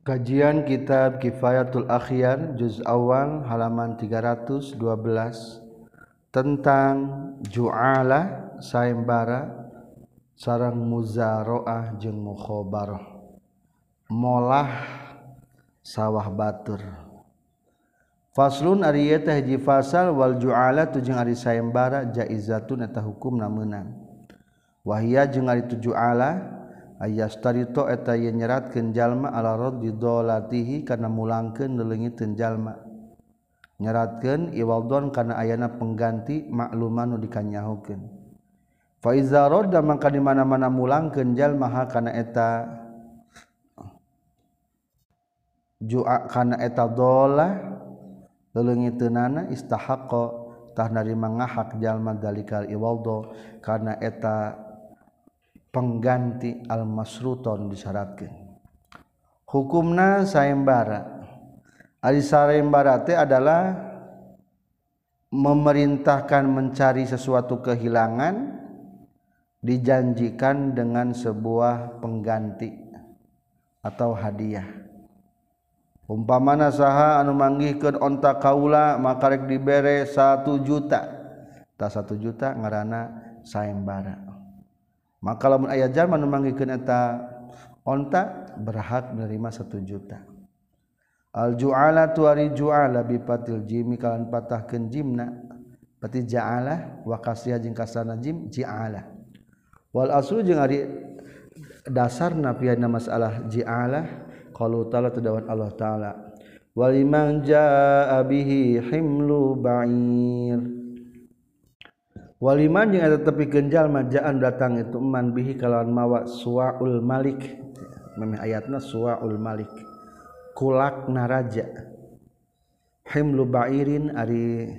Kajian Kitab Kifayatul Akhyar juz awal halaman 312 tentang ju'ala sayembara sarang muzaroah jeung mukhabarah molah sawah batur. Faslun ari teh hiji fasal wal ju'ala tu jeung ari sayembara jaizatun eta hukum meunang wahia jeung ari tu ayastarito eta ye nyeratkeun jalma ala didolatihi kana mulangkeun leungiteun jalma. Nyeratkeun iwaldon kana ayana pengganti makluman nu dikanyahukeun. Fa iza radda mangka di mana-mana mulangkeun jalma ha kana eta jua kana eta dola leungiteunana istahaqqa tah narima ngahak jalma dalikal iwaldo kana eta pengganti almasruton disyaratkan. Hukumna sayembara. Ali sayembarate adalah memerintahkan mencari sesuatu kehilangan dijanjikan dengan sebuah pengganti atau hadiah. Umpamana saha anu manggihkeun onta kaula maka rek dibere satu juta. Tak satu juta ngarana sayembara maka lamun ayah zaman memanggilkan eta onta berhak menerima satu juta. Al-ju'ala tuari ju'ala bipatil jimi kalan patahkeun jimna pati ja'ala wa kasriha jeung kasana jim ji'ala. Wal aslu jeung ari dasarna pieuna masalah ji'ala qalu ta'ala tudawan Allah ta'ala waliman ja'a bihi himlu ba'ir. Waliman yang ada tepi genjal majaan datang itu man bihi kalawan mawa suwaul malik. Memi ayatna suwaul malik. Kulak naraja. Himlu ba'irin ari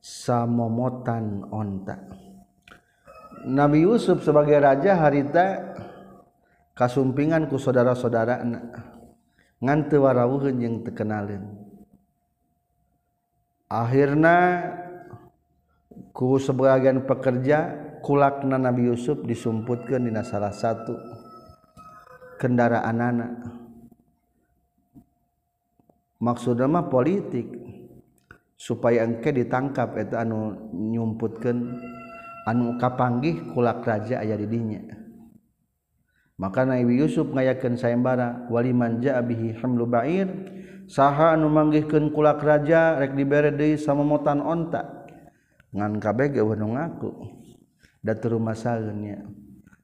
samomotan onta. Nabi Yusuf sebagai raja harita kasumpingan ku saudara-saudara ngante warawuheun yang terkenalin. Akhirna ku sebagian pekerja kulakna Nabi Yusuf disumputkan dina salah satu kendaraan anak. Maksudnya mah politik. Supaya engke ditangkap itu anu nyumputkan anu kapanggih kulak raja ayah didinya maka Nabi Yusuf ngayakeun sayembara waliman ja'a bihi hamlu ba'ir? Saha anu manggihkeun kulak raja rek dibere deui samomotan onta. ngan kabeh ngaku. Datur rumah salnya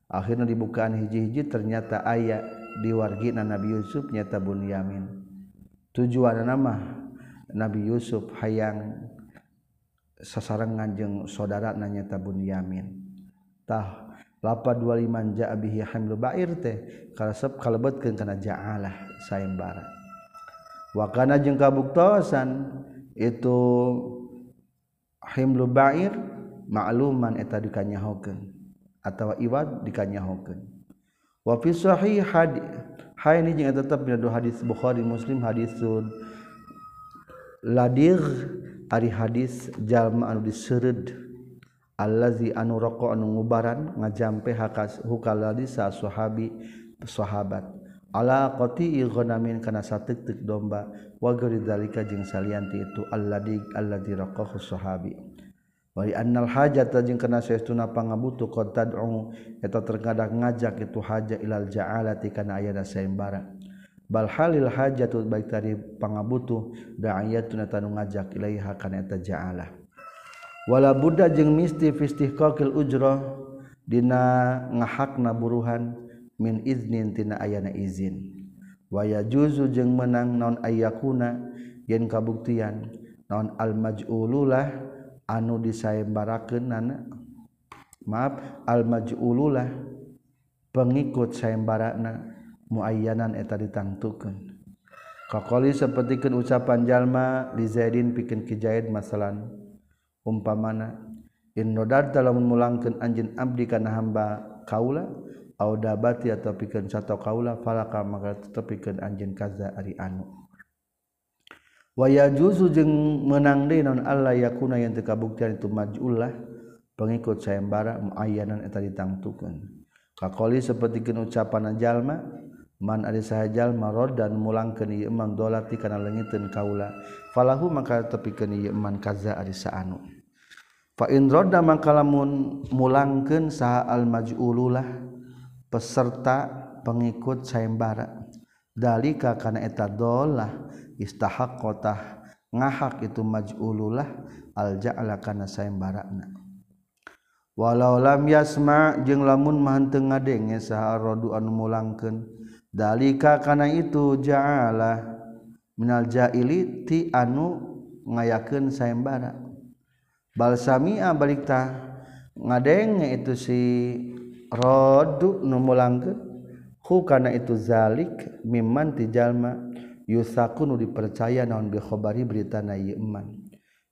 akhirnya dibukaan hiji-hiji ternyata ayat di wargina Nabi Yusuf nyata Bunyamin tujuan nama Nabi Yusuf hayang sasarengan jeung saudara nanyata Bunyamin tah lapa dua lima ja abihi hamil bair teh kalebet kalebetkeun kana ja'alah sayembara. Wa kana jeung kabuktosan itu himlu bair ma'luman eta dikanyahokeun atawa iwad dikanyahokeun. Wa fi sahih hadis hay ini jeung tetep dina hadis Bukhari Muslim hadisun ladir ari hadis jalma anu diseureuud allazi anu roko anu ngubaran ngajampe hakas hukaladi sa sahabi sahabat. ala qati ghanamin kana satik-tik domba wa dzalika jeung salianti itu alladzi alladzi raqahu sahabi. Wa annal hajata jeung kana saestuna pangabutuh qad tad'u eta terkadang ngajak itu haja ilal ja'alati kana ayana sayembara. Bal halil hajatu baik tadi pangabutuh da'ayatuna tanu ngajak ilaiha kana eta ja'alah. Wala budda jeung misti fistihqaqil ujrah dina ngahakna buruhan min iznintina ayana izin. Waya juzu jeung menang non ayakuna yen kabuktian. Non almajululah anu disaembarakeunana maaf al majululah pengikut sayembarana muayyanan eta ditangtukeun. Kaqali sapertikeun ucapan jalma li Zaidin pikeun ki Zaid masalan. Umpamana in dalam mulangkeun anjeun abdi kana hamba kaula? Bati atau pikan satu kaula falaka maka tepikan anjen kaza ari anu. Waya juzu jeng menang de non Allah yakuna yang terkabuktian itu majullah pengikut sayembara muayyanan eta ditangtukan kakoli seperti ucapan jalma man sahajal marad dan mulang ke niman dolati kana leungiteun kaula falahu maka tepi ke niman kaza ari saanu fa in radda maka lamun mulangkeun saha al maj'ululah peserta pengikut sayembara dalika kana eta dolah istahak kotah ngahak itu maj'ululah alja'ala kana sayembarana walau lam yasma jeung lamun mahan teu ngadenge saha rodu anu mulangkeun. Dalika kana itu ja'ala minal ja'ili ti anu ngayakeun sayembara balik balikta ngadenge itu si Rodu numulanggke hu kana itu zalik miman tijalma yusaku nu dipercaya naon bikhoari berita na yman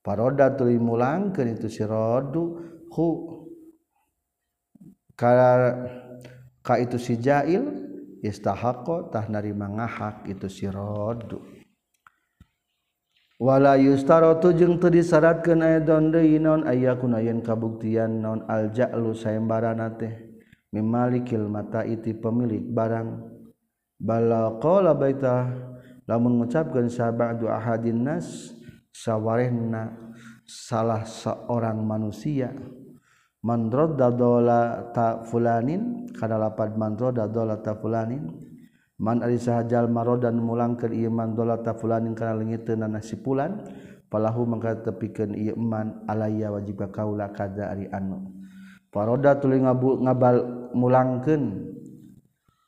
paroda tuli mulangkeun itu si rodu hu ka ka itu si jail istahaqo tah narima ngahak itu si rodu. Wala yustarotu jeung teu disyaratkeun aya don deui naon aya kunayeun kabuktian naon aljalu sayembarana teh. Mimalikil mata iti pemilik barang. Bala baita lamun ngucapkeun sabadu ahadin nas sawarehna salah seorang manusia. Mandroda dola ta fulanin kana lapad mandroda dola ta fulanin. Man ari sahajal marodan mulangkeun ieu mandola ta fulanin kana leungiteun si fulan palahu mangka tepikeun ieu man alaya wajib ka kaula kada ari anu paroda tuli ngabu ngabal mulangkeun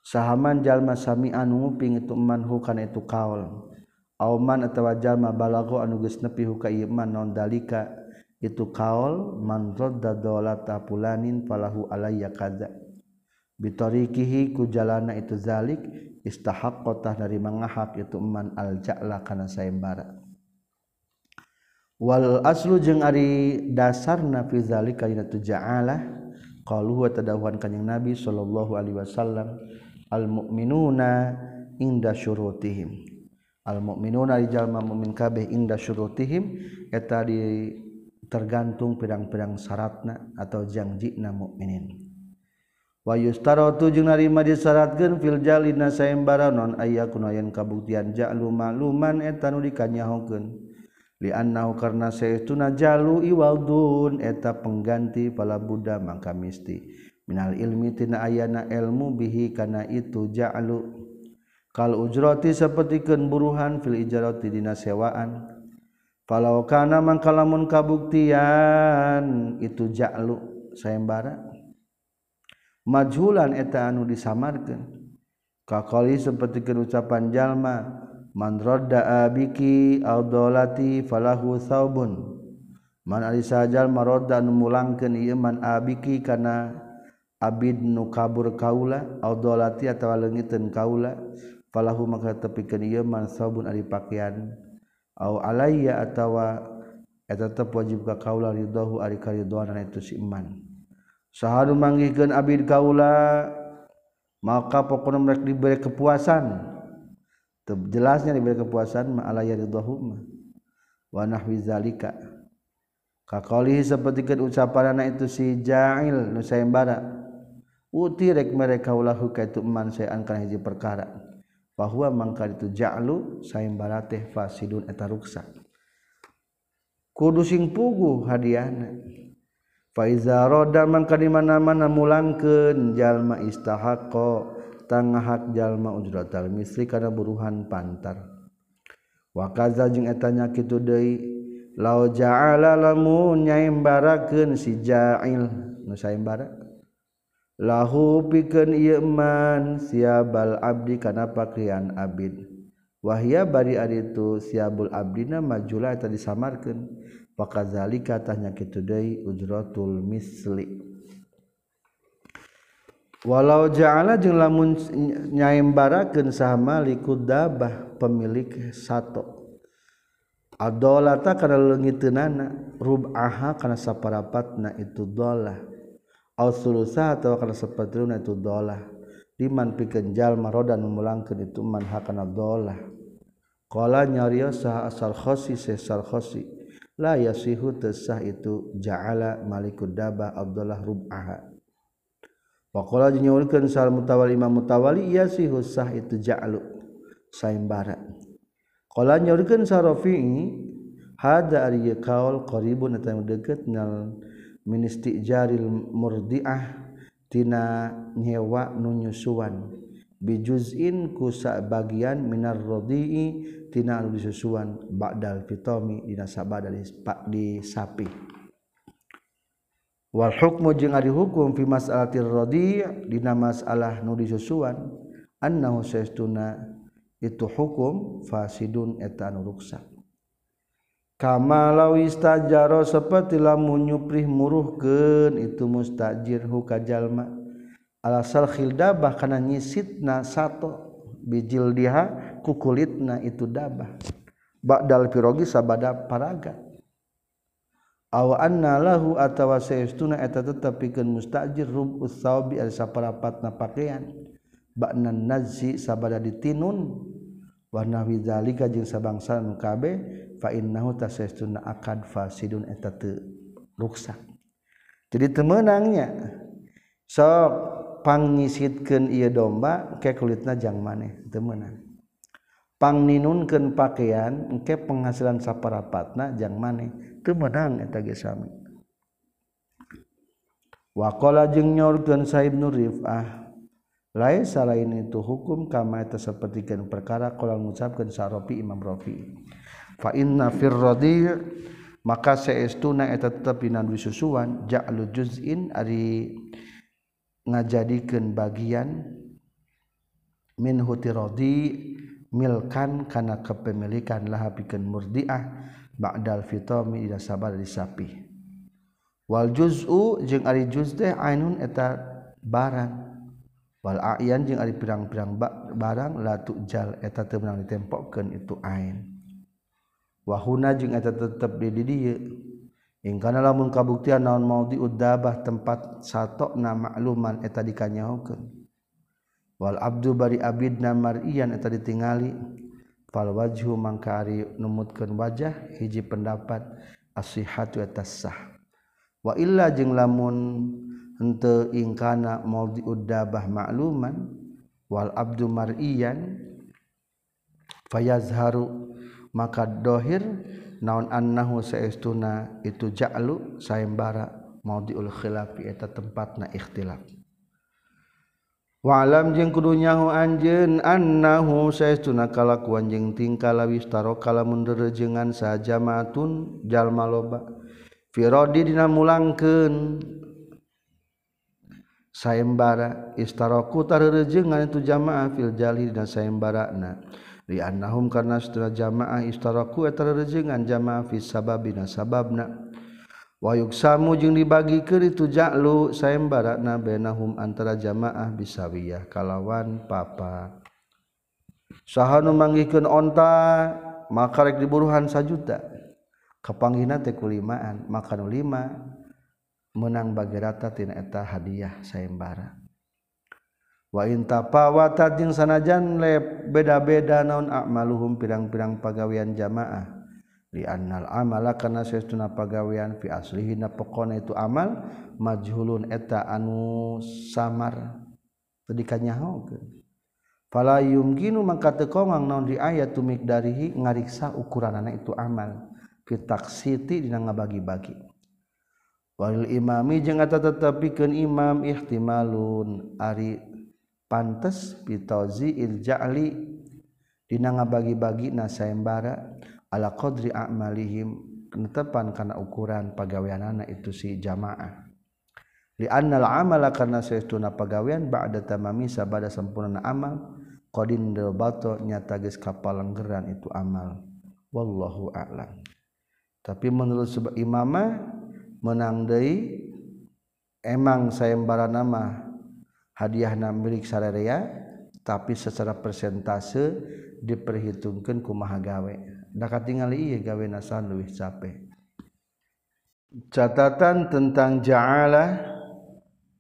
sahaman jalma sami anu nguping itu man hu kana itu kaul auman atawa jalma balago anu geus nepi hu ka iman non dalika? Itu kaul man radda dolata pulanin falahu alayya kadza. Bitariqihi ku jalana itu zalik istahaqqatah dari mangahak itu man al ja'la kana sayembara. wal aslu jeung ari dasar nafizali kalina tuja'alah qalu wa tadawan kanjing nabi sallallahu alaihi wasallam al mu'minuna inda syurutihim. Al mu'minuna jalma mu'min kabeh inda syurutihim eta di tergantung pedang-pedang syaratna atau janjina mukminin wa yustaratu jeung narima disyaratkeun fil jalina sayembara non aya kunayan kabuktian ja'lu ma'luman eta nu dikanyahokeun liannahu karna saytuna jalu iwaldun eta pengganti pala buddha mangka misti. Minal ilmi tina ayana ilmu bihi kana itu ja'lu. Kal ujrati sapertikeun buruhan fil ijarati dina sewaan. Falau kana mangkalamun kabuktian itu ja'lu sayembara. Majhulan eta anu disamarkeun. Kakali sapertikeun ucapan jalma man radda abiki audolati falahu saubun. Man ari sajal marodda nu mulangkeun ieu man abiki kana abid nu kabur kaula audolati atawa leungiteun kaula falahu maka tepikeun ieu man saubun ari pakaian. Au alayya atawa eta tetep wajib ka kaula ridahu ari karidoan itu si iman. Sahadu manggihkeun abid kaula maka pokona mereka diberi kepuasan. Jelasnya diberi kepuasan ma alayya ridhohum wa nahwi zalika. Kakalihi sapertikeun ucapan anak itu si ja'il nu sayembara uti rek mereka ulahu ka itu iman saya angkan hiji perkara. Bahwa mangka itu ja'lu sayembara teh fasidun eta ruksak kudu sing pugu hadiahna. Fa iza roda mangka di mana-mana mulangkeun jalma istahaqqa tangahak jalma ujratal misri kana buruhan pantar. Wa kaza jeung eta nya kitu deui lau ja'ala lamun nyaimbarakeun si ja'il. Nu saimbara. Lahu pikeun ieu man siabal abdi kana pakaian abid. Wahya bari ari itu siabul abdina majula eta disamarkeun. Pakazalika tanya kitu deui ujratul misli. walau ja'ala jeung lamun nyaembarakeun saha malikud dabah pemilik sato. Adolata kana leungiteunana rubaha kana saparapatna itu dolah. Au sulusa atawa kana sapertiuna itu dolah. Liman pikeun jalma rodan memulangkeun itu man hakana dolah. Qala nyariyo saha asal khosi sesal khosi. La yasihu tesah itu ja'ala malikud dabah abdullah rubaha. Wakola nyaulkeun sal mutawali imam mutawali iya si husah itu ja'lu saimbara. Qala nyaulkeun sarofi Rafi'i hada ari qaul qaribun eta deukeut nal murdiah tina nyewa nunyusuan bijuzin ku bagian minar radii tina nunyusuan disusuan ba'dal fitomi dina sabada di sapi. wal hukmu jeung ari hukum fi mas'alatir radi' dina masalah nu disusuan annahu saestuna itu hukum fasidun eta anu ruksak kama law istajaro saperti lamun nyuprih muruhkeun itu mustajir huka jalma. Ala salkhil dabah kana nyisitna sato bijil diha kukulitna itu dabah. Ba'dal pirogi sabada paragat lahu atawa seestuna eta tetep pikeun mustajir rubus saubi ari saparapatna pakaian. Ba'nan nazi sabada ditinun. Wa nahwi zalika jeung sabangsa nu kabeh fa innahu tasaestuna akad fasidun eta teu ruksak jadi temenangnya sok pangisitkeun ieu domba ke kulitna jang maneh temenang pangninunkeun pakaian engke penghasilan saparapatna jang maneh. menang etami wakola jeng nyorgen Saib Nurif ah lain salah ini itu hukum kama itu sepertikan perkara kalau mengucapkan sarofi Imam Rafi. Fa inna fir radi maka seestuna eta tetep dina susuan ja'lu juz'in ari ngajadikeun bagian min huti radi milkan kana kepemilikan lah pikeun murdiah. ba'dal fitami ida sabar di sapi. Wal juz'u jeung ari juz teh ainun eta barang. Wal ayan jeung ari pirang-pirang barang la tujal eta teu meunang ditempokkeun itu ain. Wahuna jeung eta tetep di dieu ingkana lamun kabuktian naon maudi uddabah tempat satokna makluman eta dikanyahokeun wal abdu bari abidna mar'iyan eta ditingali. Fal wajhu mangka ari numutkeun wajah hiji pendapat asihatu eta sah wa illa jeung lamun henteu ingkana mau diudabah makluman wal abdu marian fayazharu maka dohir naon annahu saestuna itu ja'lu sayembara maudhiul khilafi eta tempatna ikhtilaf walam jeung kudunyahu anjeun annahu saestuna kalakuan jeung tingkah lawis taro kalamun derejengan sajamaatun jalma loba. Firodi dina mulangkeun. Sayembara istaroku tarerejengan itu jamaah fil jali dina sayembarana li annahum karena setelah jamaah istaroku tarerejengan jamaah fi sababina sababna. wayuksamu jeung dibagi ke itu ja'lu saembarana bainahum antara jamaah bisawiyah kalawan papa. Sahanu manggihkeun onta maka rek diburuhan sajuta kapanggihna teh kulimaan maka nu lima. Menang bagi rata tina eta hadiah sayembara. wa in tafawata jeung sanajan le beda-beda naon amaluhum pirang-pirang pagawean jamaah. lial amala karena seuna pagawean fi aslihina pekona itu amal majhulun eta anu samar tadikannya pala yumkinu maka tekongang naon di ayat tumik darihi ngariksa ukuran anak itu amal. Fitak siti dina ngabagi-bagi. Walil imami jeung eta tetepikeun imam ihtimalun ari pantes pitozi ilja'li dina ngabagi-bagi na sayembara. Ala qadri a'malihim kenetepan kana ukuran pagaweanana itu si jamaah. Li annal amala karna saestuna pagawean ba'da tamami sabada sempurna amal qadin bato nyata geus kapalenggeran itu amal. Wallahu a'lam. Tapi menurut sebab imamah menang deui emang sayembara nama hadiah na milik sararea tapi secara persentase diperhitungkan kumaha gawe Daka tinggal iya gawe nasan luwih capek catatan tentang ja'ala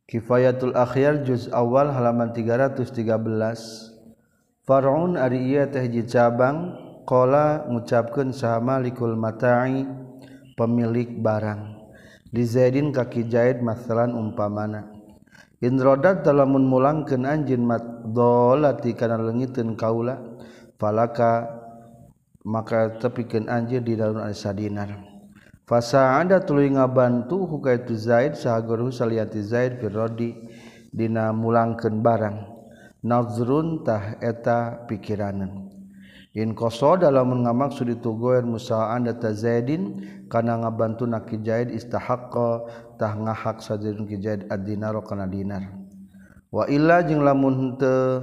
kifayatul akhir juz awal halaman 313 Far'un ari ieu teh cabang qala ngucapkeun sama likul mata'i pemilik barang. Di Zaidin kaki jahit masalan umpamana. Inrodat dalammun mulangkan anjin mat dolati kana leungiteun kaula falaka maka tepikeun anjeun di dalam Alisaddinar fasa ada tuluy ngabantu huka itu Zaid sahaguru salianti Zaid firrodi dina mulangkeun barang. Nazrun tah eta pikiranan in koso dalam ngamaksud itu goer musaan data Zaidin kana ngabantu naki Zaid istahaqqa tah ngahak sajidun ki Zaid ad-dinar kana dinar. Wa illa jeung lamun teu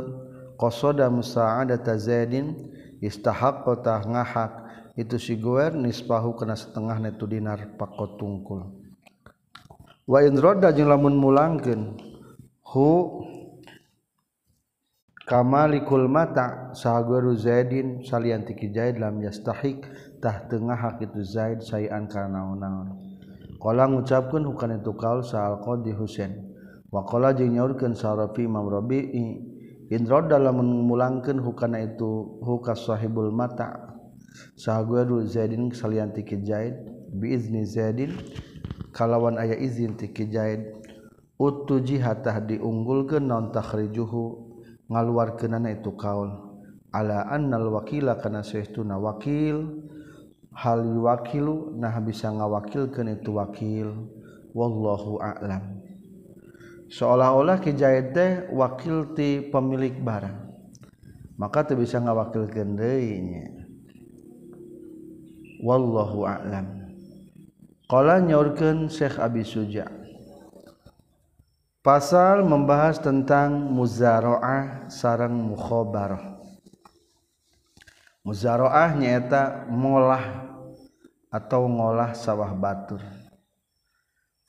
qasada musaan data Zaidin istahak kota ngahak. Itu si goer nispahu kena setengah netu dinar pakot tungkul wa in roda jeung lamun mulangkeun hu kamalikul mata sahagueru zaidin salian tiki zaid lam yastahik tah tengah hak itu zaid sayan kana naon-naon. Qala ngucapkeun hukana itu kaul sa al qadi husain. Wa qala jeung nyaurkeun sa rafi imam rabi'i Indro dalam memulangkan hukana itu huka sahibul mata. Sahaguadu Zaidin salian tiki Zaid biizni Zaidin kalawan ayah izin tiki Zaid utu jihatah diunggulkeun non takhrijuhu ngaluarkeunana itu kaul. Ala annal wakila kana saestuna wakil. Hal wakilu nah bisa ngawakilkeun itu wakil. Wallahu a'lam. seolah-olah Kijahid teh wakil ti pemilik barang. Maka tuh bisa ngawakil nya. Wallahu a'lam. Qala nyaurkeun Syekh Abi Suja. Pasal membahas tentang muzaraah sarang mukhabarah. Muzaraah nyaeta molah atau ngolah sawah batur.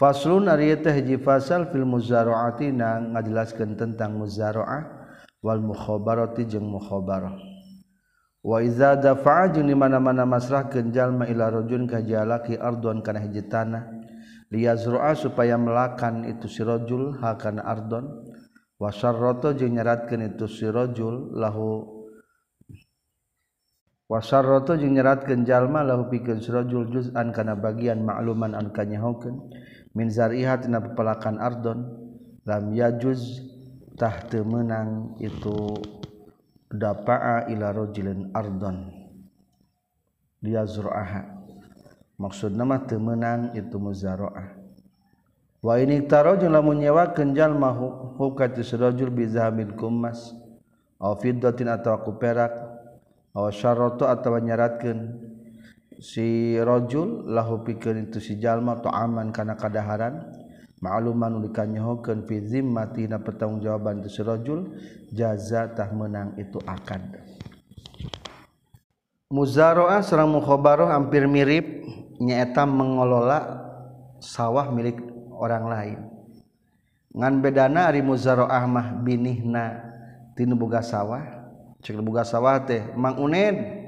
Faslun ari teh hiji fasal fil muzaraati na ngajelaskeun tentang muzaraah wal mukhabarati jeung mukhabarah. Wa iza dafa'a jeung di mana-mana masrahkeun jalma ila rajulin ka jalaki ardon kana hiji tanah. Liyazru'a supaya melakan itu si rajul hakan ardon wa syarrata jeung nyeratkeun itu si rajul lahu wa syarrata jeung nyeratkeun jalma lahu pikeun si rajul juz'an kana bagian ma'luman an kanyahokeun. min zariha tina pepelakan ardon lam yajuz tah menang itu dapa'a ila rajulin ardon. Dia zur'aha maksud nama temenang itu muzara'ah wa ini tarajun lamun nyewakeun jalma hukat sirajul bi zahabil kumas aw fiddatin atawa ku perak aw syarratu atawa nyaratkeun si rajul lahu pikeun itu sijallma tu aman kana kadaharan. Ma'luman dikanyahokan fi zimmati na petanggung si rajul jaza jazatah menang itu akad. Muzaroah serang mukhobaroh hampir mirip nyaeta mengelola sawah milik orang lain. Ngan bedana ari muzaroah mah binihna tinu boga sawah. Cek boga sawah teh mang uned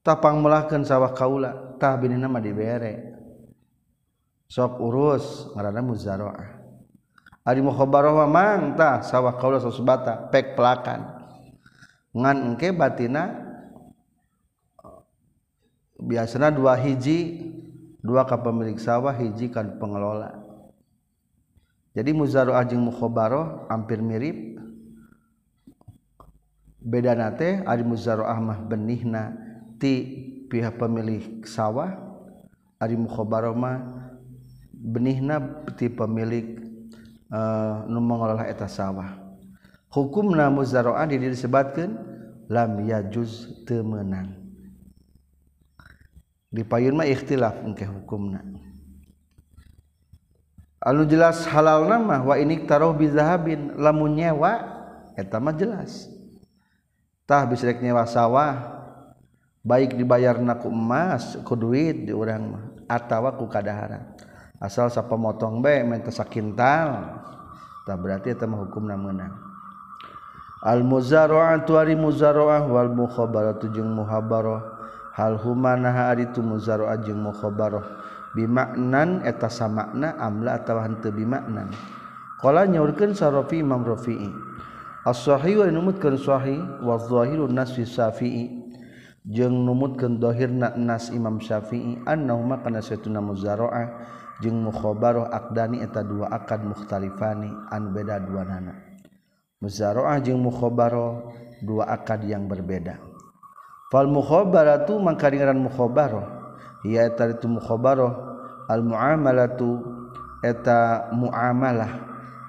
tapang melahkan sawah kaula tah bini nama dibere. Sok urus ngarana muzaroah. Ari mukhabarah mang tah sawah kaula sosubata pek pelakan. Ngan engke batina biasanya dua hiji dua ka pemilik sawah hiji kan pengelola. Jadi muzaroah jeung mukhabarah hampir mirip. Beda nate ari muzaroah mah benihna. ti pihak pemilik sawah ari mukhobaroma benihna ti pemilik uh, nu mengelola eta sawah. Hukumna muzaraah di disebutkeun lam yajuz temenang di payun mah ikhtilaf engke hukumna. Anu jelas halal nama wa ini taruh bizahabin lamun nyewa eta mah jelas. Tah bisa nyewa sawah baik dibayar naku emas ku duit di orang mah atawa ku kadaharan. Asal sapa motong be menta sakintal tak berarti eta mah hukumna meunang al muzara'atu ari muzara'ah wal mukhabaratu jeung muhabarah. Hal huma naha ari tu muzara'ah jeung mukhabarah. Bimaknan eta samakna amla atawa henteu bimaknan. Qala nyaurkeun sarofi imam rafi'i. As-sahih wa numutkeun sahih wa zahirun nas fi syafi'i. Jeung numutkan dhohir na nas Imam Syafi'i an karena saya tuna muzaroah mukhobaroh Adani eta dua akan mukhtalifani an beda dua nana. Muzaroah jeung mukhobaroh dua akad yang berbeda. Fal mukhobaratu mangkaringaran mukhobaroh ia eta itu mukhobaroh al muamalatu eta muamalah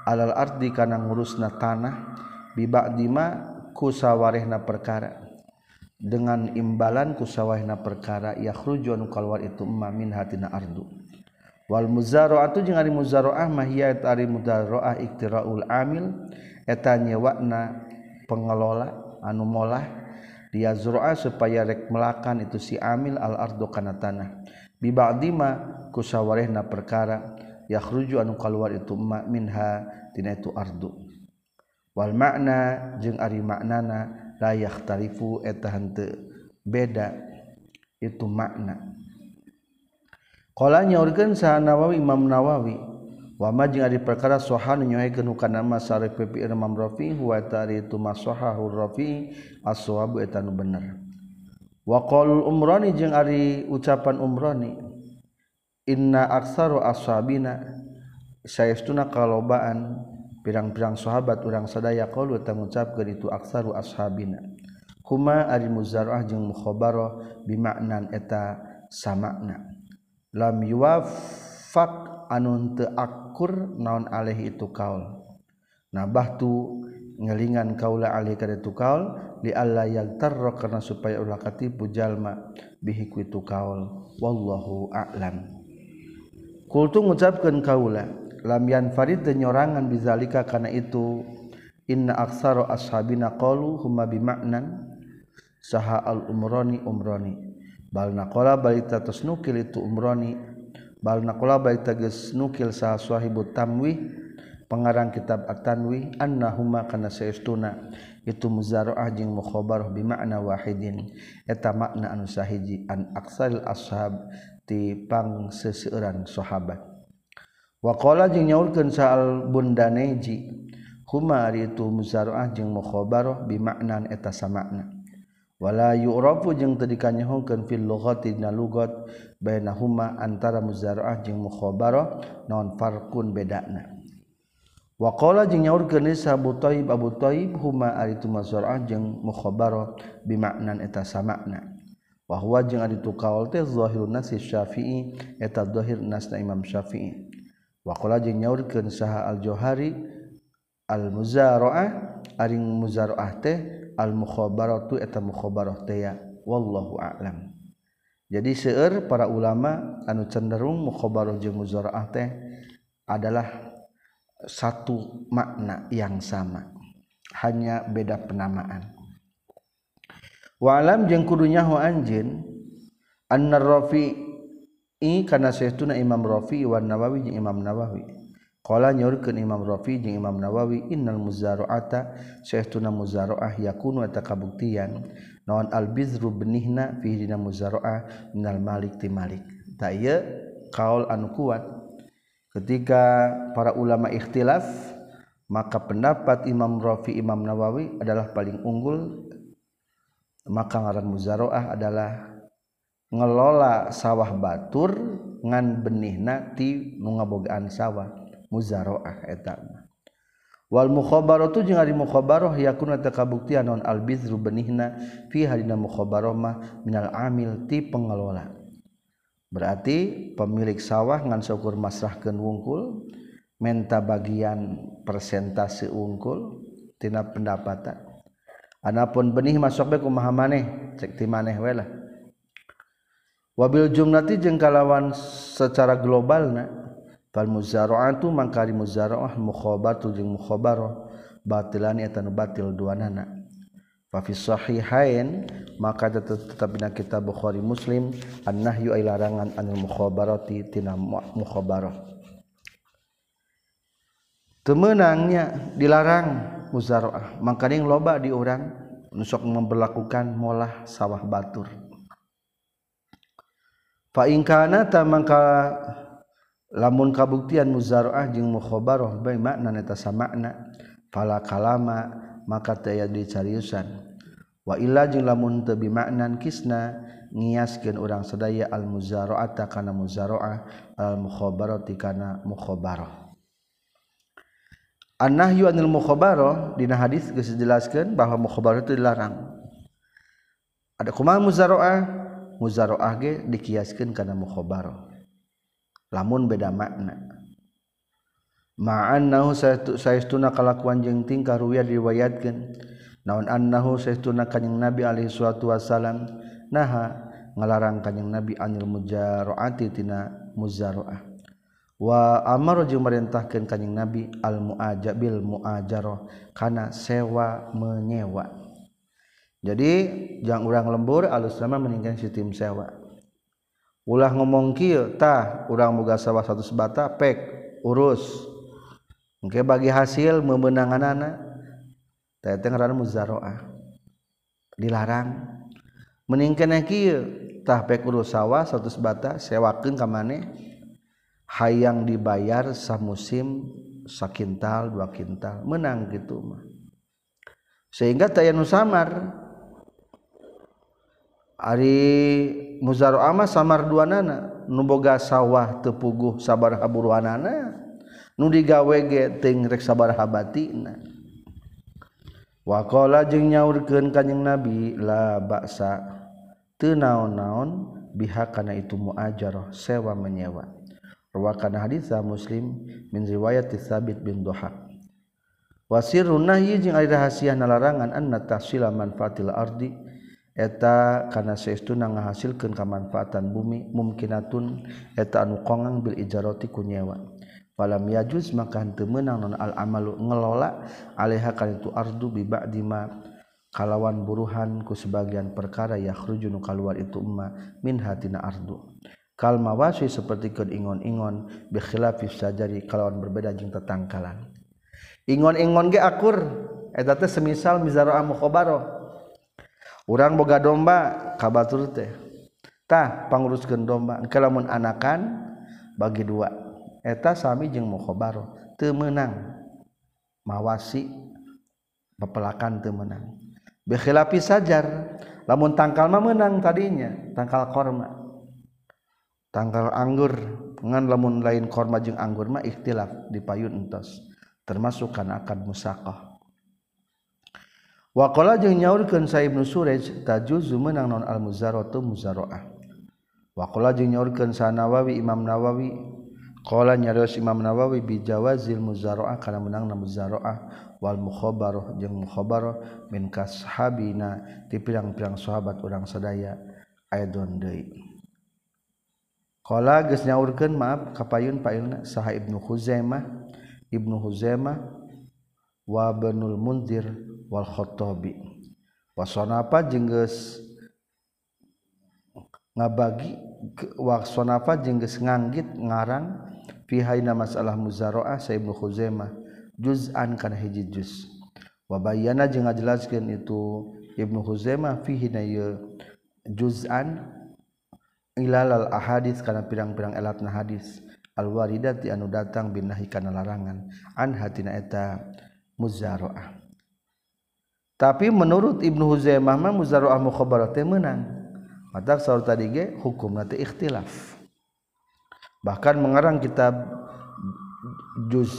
alal ardi kana ngurusna tanah bi ba'dima kusawarehna perkara dengan imbalan kusawahna perkara yakhruju kalwar itu mamin hatina ardu. Wal muzaraatu jeung ari muzaraah mah hiya ari muzaraah iktiraul amil eta nyewakna pengelola anu molah dia zura supaya rek melakan itu si amil al ardu kana tanah. Bi ba'dima kusawarehna perkara yakhruju anu kaluar itu ma minha tina itu ardu. Wal makna jeung ari maknana layak tarifu etahan beda itu makna. Kalaunya organ sah Nawawi Imam Nawawi wama jeung ari perkara sohan nyoekeun hukana masarif pipi Imam Rafi wa tari itu masahahu Rafi aswabu eta nu bener. Wa qaul umrani jeung ari ucapan umrani inna aktsaru ashabina sayastuna kalobaan pirang-pirang sahabat urang sadaya qalu tangucap ke itu aksaru ashabina. Kuma ari muzarah jeung mukhabarah bimaknan eta samakna. Lam yuwaffaq anun teu akur naon alih itu kaul. Nabahtu ngelingan kaula alih ka itu kaul li alla yagtarra karena supaya ulah katipu jalma bihi ku itu kaul. Wallahu a'lam. Kultu ngucapkeun kaula lamian Farid denyorangan bizalika karena itu. Inna aksaro ashabina qalu huma bimaknan saha al umroni. Umroni bal naqala balita tasnukil itu umroni. Bal naqala balita geus nukil saha sahibut tamwi pengarang kitab at-tanwi annahuma kana saestuna. Itu muzara'ah jeung mukhabarah bi makna wahidin. Eta makna anu sahiji an aksaril ashab ti pangseseuran sahabat. wakola jeung nyaurkeun saal bundaneji kumar itu muzaraah jeung mukhabarah bi maknan eta samakna wala yu'rafu jeung teu dikanyahokeun fil lughati dina lugat bainahuma antara muzaraah jeung mukhabarah non farqun bedana Wakola jeng nyaur kenis Abu Taib Abu Taib huma aritu mazarah jeng mukhabaro bimaknan eta samakna. Wahwa jeng aritu kaul teh zahirun nasi syafi'i eta zahir nasna imam syafi'i. wakola jeung nyaurkeun saha al-Johari al-muzara'ah aring muzara'ah teh al-mukhabaratu eta mukhabarah teh ya. Wallahu a'lam. Jadi seueur para ulama anu cenderung mukhabarah jeung muzara'ah teh adalah satu makna yang sama hanya beda penamaan. Wa'lam jeung kudunya nyaho anjin annar rafi I karena seuna Imam Rafi Iwan Nawawi jeung Imam Nawawi. Kala nyaurkeun Imam Rafi jeung Imam Nawawi innal muzaraata sehtuna muzaraah yakunu eta kabuktian. Naon al bizru benihna fi dina muzaraah minal malik ti malik. Ta ieu kaul anu kuat. Ketika para ulama ikhtilaf maka pendapat Imam Rafi Imam Nawawi adalah paling unggul. Maka ngaran muzaraah adalah ngelola sawah batur ngan benihna ti nu ngabogaan sawah muzaroah etam wal mukhabaratu jeung ari mukhabarah yakuna ta kabuktian non al bizru benihna fi hadina mukhabarah mah minal amil ti pengelola. Berarti pemilik sawah ngan syukur masrahkeun wungkul menta bagian persentase wungkul tina pendapatan. Anapun benih masuk bae kumaha maneh cek ti maneh we lah wabil jumlati jeung kalawan secara globalna fal muzara'atu mangkari muzara'ah mukhabatu jeung mukhabarah batilani eta nu batil duanana fa fi sahihain maka tetep dina kitab Bukhari Muslim an-nahyu ay larangan anil mukhabarati tina mukhabarah temenangnya dilarang muzara'ah mangkari loba di urang nusok memperlakukan molah sawah batur faingkana mangka lamun kabuktian muzaraah jeung mukhobaroh bae makna neta samakna fala kalama maka teu dicariusan wa illa jeung lamun teu bimaknan kisna ngiaskeun urang sadaya al muzaraata kana muzaraah al mukhobarati kana mukhabarah An-nahyu anil mukhabarah dina hadis geus dijelaskeun bahwa mukhabarah itu dilarang. Ada kumaha muzaraah muzaroah ge dikiaskeun kana mukhabar lamun beda makna. Ma'an nahu saestuna kalakuan jeung tingkah ruwiyah diriwayatkeun naon annahu saestuna kanjing nabi alaihi salatu wasalam naha ngalarang kanjing nabi anil mujaroati tina muzaroah. Wa amar jeung merintahkeun kanjing nabi al muajabil muajaroh kana sewa menyewa. jadi jangan urang lembur alus nama meninggal sistem sewa. Ulah ngomong kieu tah urang moga sawah satu sebata pek urus. Engke bagi hasil memenanganana teh teh ngaranna muzaraah dilarang. Meningkana kieu tah pek urus sawah satu sebata sewakeun ka maneh? Hayang dibayar samusim sakintal dua kintal. Menang gitu mah. Sehingga tayanu samar. Ari muzaro ama samar dua nana nuboga sawah tepuguh sabar haburuanana nu digawege teng rek sabar habatina. Wakola jeung nyaurkeun kanjing nabi la baksa teu naon-naon biha kana itu muajarah sewa menyewa. Rawakan hadis muslim min riwayat tsabit bin duha wasirun nahyi jeung ari rahasia nalarangan anna tahsila manfaatil ardi eta karena sestu na ngahasilkan kemanfaatan bumi mumkinatun eta anu kongang Bil ijaroti kunyewa falam yajuz maka henteu meunang non al amalu ngelola alaiha kana itu ardu bi ba'dima kalawan buruhan ku sebagian perkara ya khrujun kaluar itu umma min hatina ardu. Kal mawasi seperti keun ingon-ingon bi khilafi sajari kalawan berbeda jeung tetangkalan. Ingon-ingon ge akur eta teh semisal mizara'ah mukhabarah urang boga domba kabatur teh. Tah panguruskeun domba. Engke lamun anakan bagi dua. Eta sami jeung mukhabar teu meunang. Mawasi pepelakan teu meunang. Bikhilafi sajar. Lamun tangkal mah menang tadinya. Tangkal korma. Tangkal anggur. Ngan lamun lain korma jeung anggur mah ikhtilaf di payun entos. Termasuk kana akad musaqah. wakola jeung nyaurkeun Sa Ibnu Surej tajuzu menang non al muzaratu muzaroah. Wakola jeung nyaurkeun Sanawawi Imam Nawawi Qala nyarios Imam Nawawi bi jawazil muzaroah kana menang na muzaroah wal mukhabaroh jeung mukhabaroh min kashabina ti pirang-pirang sahabat urang sadaya aidon deui. Qala geus nyaurkeun maaf kapayun pailna saha Ibnu Huzaimah Ibnu Huzaimah wabenul Munzir Walkhotobi wasonapa jengges ngabagi wasonapa jengges nganggit ngarang pihaina masalah muzaroah Saibnu khuzaimah juz'an kana hiji juz. Wabayana jeung ngajelaskeun itu Ibnu khuzaimah fihi na juz'an ilalal ahadits kana pirang-pirang elatna hadis al waridati anu datang binahi kana larangan. An hatina eta muzaraah tapi menurut Ibnu Huzaimah mah muzaraah mukhabarah teh meunang mata saur tadi ge hukum teh ikhtilaf. Bahkan mengarang kitab juz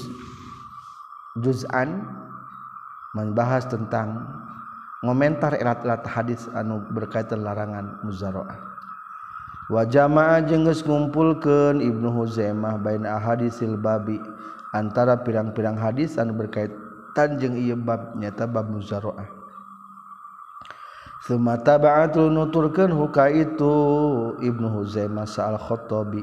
juz'an membahas tentang komentar erat-erat hadis anu berkaitan larangan muzaroah. Wa jamaah jengges ngumpulkeun Ibnu Huzaimah bain ahadisil babi antara pirang-pirang hadis anu berkaitan tanjeng ieu bab nyata bab muzaraah Sumata ba'atul nuturkeun huka itu Ibnu Huzaimah sa'al Khattabi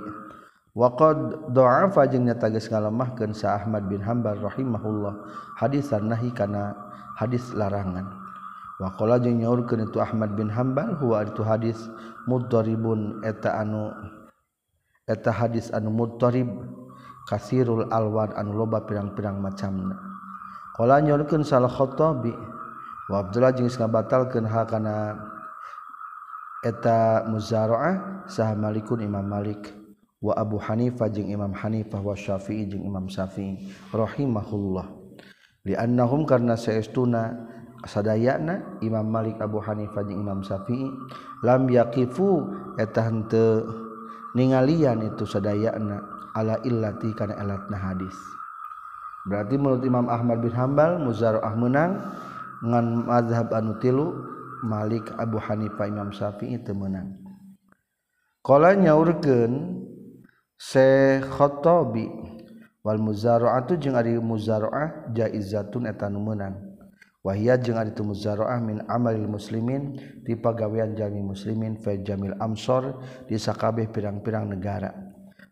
wa qad dha'afa jeung nyata geus ngalemahkeun sa Ahmad bin Hambal rahimahullah. Hadisan nahi kana hadis larangan. Wa qala jeung nyaurkeun itu Ahmad bin Hambal huwa itu hadis mudharibun. Eta anu eta hadis anu mudharib kasirul alwan anu loba pirang-pirang macamna. Kala nyorkeun sal Khattabi wa Abdullah jeung ngabatalkeun hal kana eta muzaraah saha Malikun Imam Malik. Wa Abu Hanifah jeung Imam Hanifah wa Syafi'i jeung Imam Syafi'i. Rahimahullah. Li'annahum karna saestuna sadayana Imam Malik Abu Hanifah jeung Imam Syafi'i. Lam yaqifu eta henteu ningalian itu sadayana ala illati kana elatna hadis. berarti menurut Imam Ahmad bin Hambal Muzara'ah menang ngan mazhab anu tilu Malik Abu Hanifah Imam Syafi'i teu meunang qala nyaurkeun Syekh Khattabi wal muzara'atu jeung ari muzara'ah jaizatun eta nu meunang wahia jeung ari muzara'ah min amalil muslimin ti pagawean jami muslimin fa jamil amsor di sakabeh pirang-pirang negara.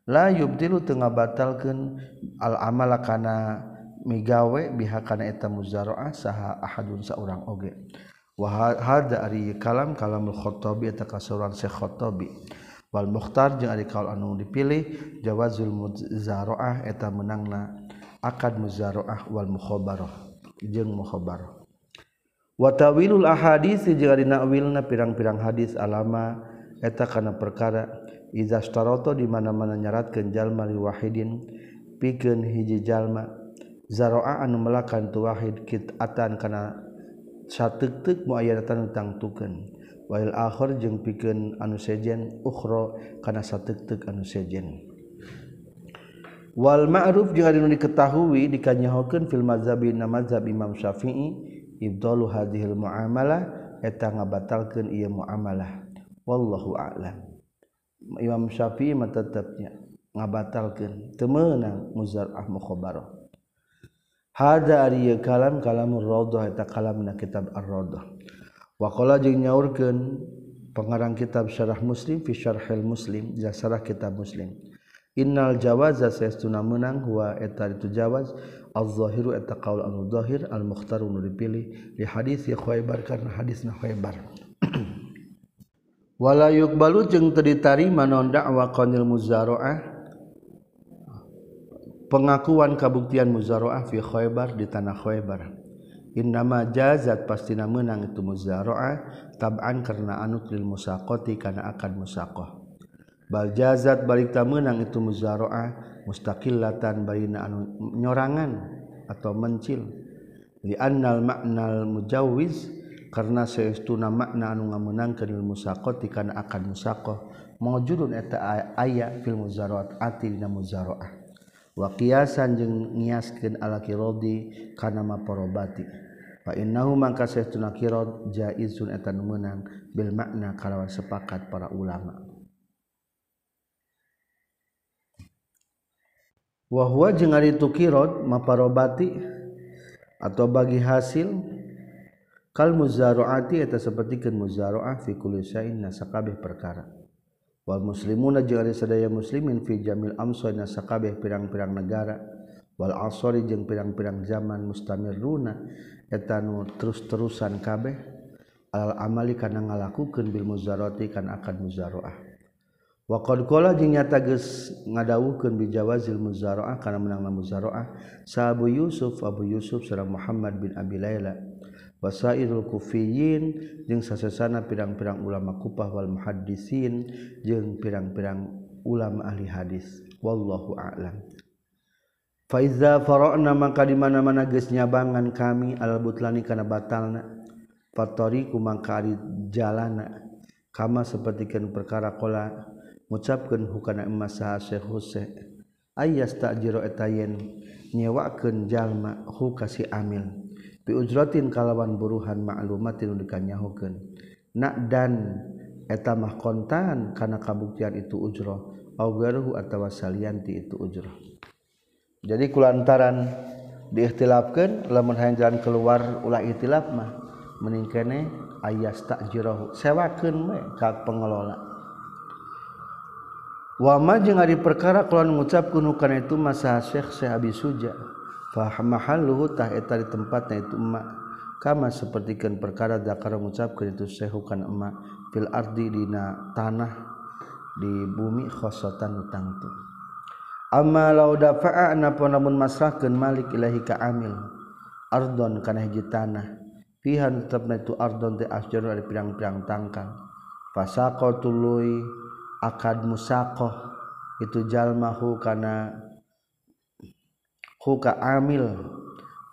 la yubdilu teu ngabatalkeun al-amala kana migawe biha kana eta muzaraah saha ahadun saurang oge. Wa hada ari kalam kalamul khattabi eta kasuran syekh khattabi. Wal mukhtar jeung ari kaul anu dipilih jawazul muzaraah eta menangna akad muzaraah wal mukhabarah jeung mukhabarah wa tawilul ahadits jeung ari nakwilna pirang-pirang hadis alama eta kana perkara izataroto di mana-mana nyaratkeun jalma Wahidin pikeun hiji jalma. Zaroa anu melakan tuwahid kit atan kana satetek muayatan tangtukeun wail akhir jeung pikeun anu sejen ukhra kana satetek anu sejen. Wal ma'ruf jeung anu diketahui dikanyahokeun fil mazhabi na mazhab Imam Syafi'i ibdalu hadhil muamalah eta ngabatalkeun ieu muamalah. Wallahu a'lam. Imam Syafi'i mah tetapnya ngabatalkeun teu meunang muzar'ah mukhabarah. Hada ari kalam kalamur raudhah eta kalamna kitab ar-raudhah. Wa qala jeung nyaurkeun pengarang kitab syarah muslim fi syarhil muslim ya syarah kitab muslim. Innal jawaza saestuna meunang huwa eta itu jawaz al-zahiru eta qaul anu zahir al-mukhtaru nu dipilih li hadis khaybar karena hadisna khaybar. wala yukbalu jeung teu ditarima naon dakwa qanil muzaraah pengakuan kabuktian muzaraah fi khaybar di tanah khaybar. Innama jazat pastina meunang itu muzaraah tab'an karena anut lil musaqati kana akan musaqah. Bal jazat balik ta meunang itu muzaraah mustaqillatan bayna anu nyorangan atau mencil. Li annal ma'nal mujawwiz karena seestuna makna anu ngamenangkan ilmu sako tikana akan musaqoh mawjudun eta aya fil muzaraat ati dina muzaraah wa qiyasan jeung ngiaskeun ala kiradi kana maporobati fa innahu mangka saestuna kirad jaizun eta meunang bil makna kalawan sepakat para ulama. Wa huwa jeung ari tu kirad maporobati atau bagi hasil kal muzaroati eta sapertikeun muzaroah fi kulli syai'in nasakabeh perkara. Wal muslimuna jeung sadaya muslimin fi jamil amsana sakabeh pirang-pirang negara. Wal asori jeung pirang-pirang zaman mustamiruna eta nu terus-terusan kabeh al amali kana ngalakukeun bil muzarati kana akan muzaroah Waqadkola nyata ngadawukan bijawazil muzaroah karena menanglah muzaroah sahabu Yusuf Abu Yusuf serang Muhammad bin Abi Laila wasairul kufiyin jeung sasesana pirang-pirang ulama kupah wal muhaddisin jeung pirang-pirang ulama ahli hadis. Wallahu a'lam. Faiza fara'na maka di mana-mana geus nyabangan kami al butlani kana batalna. Fatoriku mangka ari jalana. Kama sapertikeun perkara qala ngucapkeun hukana emas sah Syekh Husain tak ta'jiru etayen nyewakeun jalma hukasi amil. biujrotin kalawan buruhan maklumatin dikanyahukeun. Nak dan eta mah kontan kana kabuktian itu ujrah au garuhu atawa salianti itu ujrah jadi kulantaran diikhtilafkeun lamun hayang jalan keluar ulah ikhtilaf mah mending kene ayas takjirahu sewakeun we ka pengelola. Wama jeung ari perkara kalawan ngucap kunu kana itu masa Syekh Syekh Abi Suja. Fahamahalluhu tah eta di tempatnya itu emak. Kama sepertikan perkara zakar mengucapkan itu sehukan emak fil ardi dina tanah di bumi khosotan utang tu. Amma lau dafa'a napa namun masrahkeun malik ilahi ka amil ardon kana hiji tanah. Pihan tetapna itu ardon te asjar dari pirang-pirang tangkal. Fasaqatul tului akad musakoh itu jalmahu karena huka amil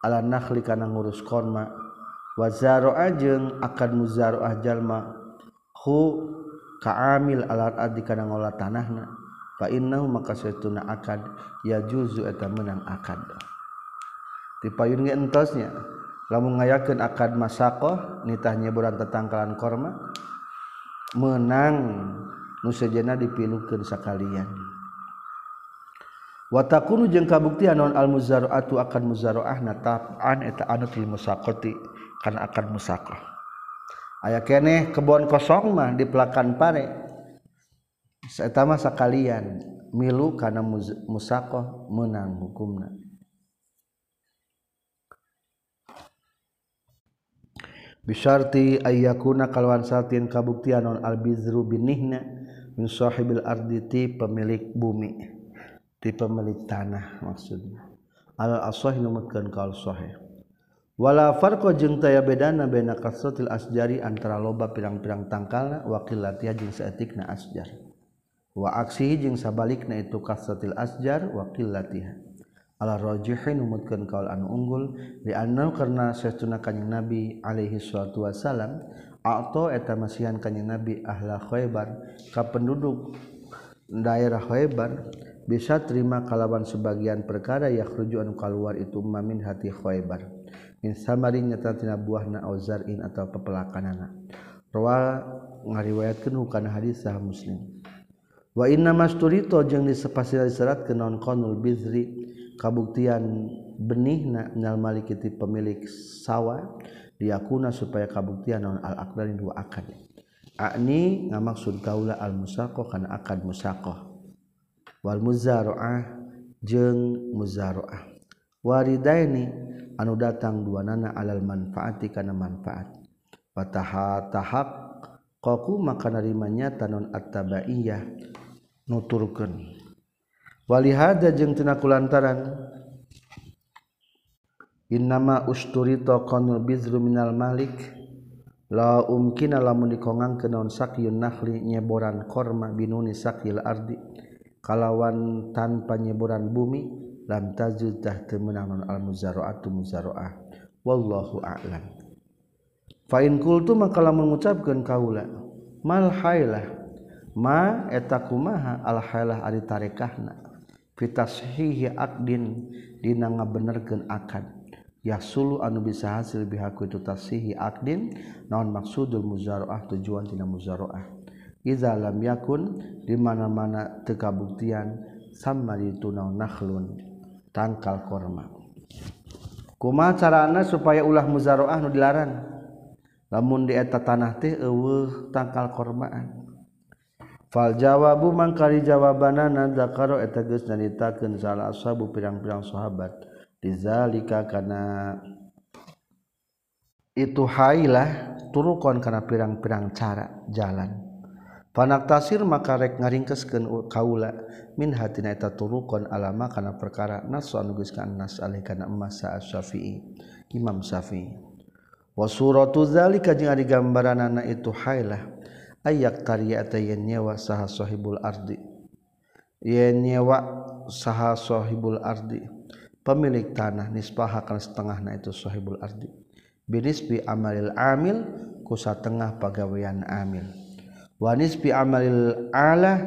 ala nakhli kana ngurus korma wazaroa jeung akan muzaroah jalma. Hu kaamil ala ardi kana ngolah tanahna. Fa innahu maka saytuna akad. Ya juzu eta menang akad. Dipayun ge entosnya. Lamun ngayakeun akad masaqah nitah nyeburan tetangkalan korma menang. Nu sejenna dipilukeun sakalian. watakunu jeung kabuktian non al muzaraatu akan muzaraah nataan eta anu til musaqati kana akan musaqah. Aya keneh kebon kosong mah di pelakan pare. Eta mah sakalian milu kana musaqah menang hukumna. Bisyarti ayyakuna kalwan satin kabuktian non al bizru binihna min sahibil arditi pemilik bumi. di pemilik tanah maksudnya. Al asah numutkeun kaul sahih wala farqa jeung taya bedana baina kasratil asjari antara loba pirang-pirang tangkalna wa qillatiha jeung saeutikna asjar. Wa aksihi jeung sabalikna itu kasratil asjar wa qillatiha ala rajihin numutkeun kaul anu unggul li anna karna saestuna kanjing nabi alaihi salatu wasalam ato eta masihan kanjing nabi ahla khaybar ka penduduk daerah khaybar bisa terima kalawan sebagian perkara yakhruju anu kaluar itu mamin hati Khaybar. Min samarin nyata tina buahna auzarin atau pepelakanana rawa ngariwayatkeun hukana hadis sah Muslim. Wa inna masturito jeung disepasir diserat ke non qanul bizri kabuktian benih nanyal Malikiti pemilik sawah diakuna supaya kabuktian non al-akbarin dua akad. Akni ngamaksud kaula al-musaqah kana akad musaqah wal muzaroah jeung muzaroah. Waridaini anu datang dua nana alal manfaati kana manfaat. Wataha tahak qaku maka narimanya tanon at-tabaiyah nuturkeun. Walihada jeung tina kulantaran innama usturita qanul bizru minal malik la umkina lamun dikongang kenaon sakyun nakhli nyeboran korma binuni sakil ardi. Kalawan tanpa nyeboran bumi lam teu meunang non al muzaraatu muzaraah wallahu a'lam. Fa in qultu maka lamun ngucapkeun kaula mal hailah? Ma eta kumaha al hailah ari tarekahna. Fitashihi akdin dina ngabenerkeun akad. Yasulu anu bisa hasil bihaku itu tasihi akdin naon maksudul muzaraah tujuan tina muzaraah iza lam yakun di mana-mana teu kabuktian sama itu naon nakhlun tangkal korma. Kumaha carana supaya ulah muzaraah nu dilarang. Lamun di eta tanah teh eueuh tangkal kormaan. Fal jawabu mangkari jawabanana zakaro eta geus nyaritakeun salah ashabu pirang-pirang sahabat. Dizalika kana itu hailah turukon kana pirang-pirang cara jalan panak tasir maka rek ngaringkeskeun kaula min hatina eta turukon alama kana perkara nasu anu geus nas alih kana emas Syafi'i Imam Syafi'i. Wa suratu zalika jeung ari gambaranana itu hailah yak nyewa sahshohibul Ardi. Nyewa sahshohibul Ardi pemilik tanah nispahakan setengah Nah itushohibul Ardi. Binispi amalil amil kusa tengah pegaweian amil wanis pi amalil Allah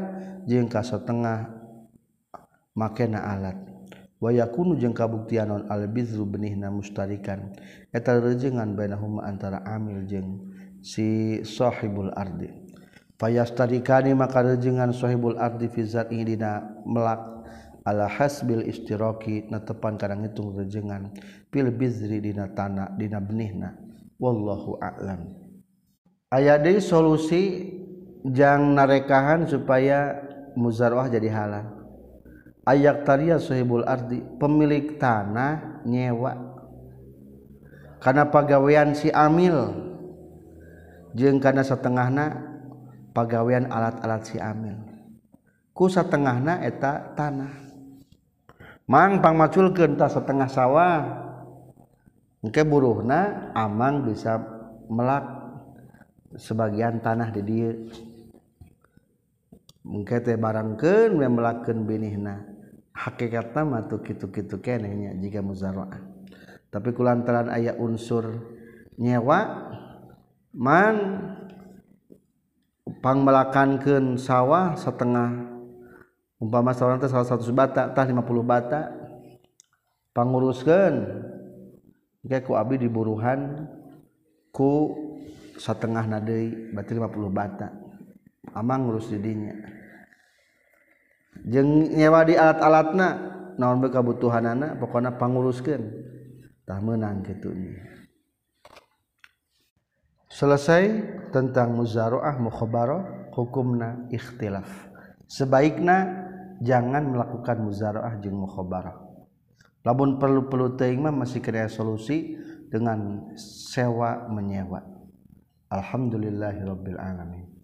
jeung kasotengah makena alat. Waya kunu jeung kabuktian non albizru benihna mustarikan. Eta rejengan bainahuma antara amil jeung si sahibul ardi. Fayastarikani maka rejengan sahibul ardi fi zati dina melak ala hasbil istiraki natepan kadang hitung rejengan fil bizri dina tanah dina benihna. Wallahu a'lam. Aya deui solusi jang narekahan supaya muzarwah jadi halal. Ayak taria sahibul ardi pemilik tanah nyewa. Karena pagawean si amil jeung karena setengahna pegawaian alat-alat si amil. Ku setengahna eta tanah. Mang pangmaculkeun tas setengah sawah engke buruhna amang bisa melak sebagian tanah di dieu mengkete barangken melaken binihna hakikat nama tuh kitu-kitu kenehnya jika muzaraah. tapi kulantaran ayat unsur nyewa man pang melakankan sawah setengah umpama seorang teh salah satu bata tah 50 bata panguruskan kayak ku abdi diburuhan ku setengah nadei berarti 50 bata. amang ngurus didinya. Jeng nyewa di alat-alatna naon be kabutuhan anak pokoknya panguruskan tah menang gitu selesai tentang muzaroah mukhobaroh hukumna ikhtilaf. Sebaiknya jangan melakukan muzaroah jeng mukhobaroh labun perlu perlu teing mah masih kena solusi dengan sewa menyewa. Alhamdulillahirabbil alamin.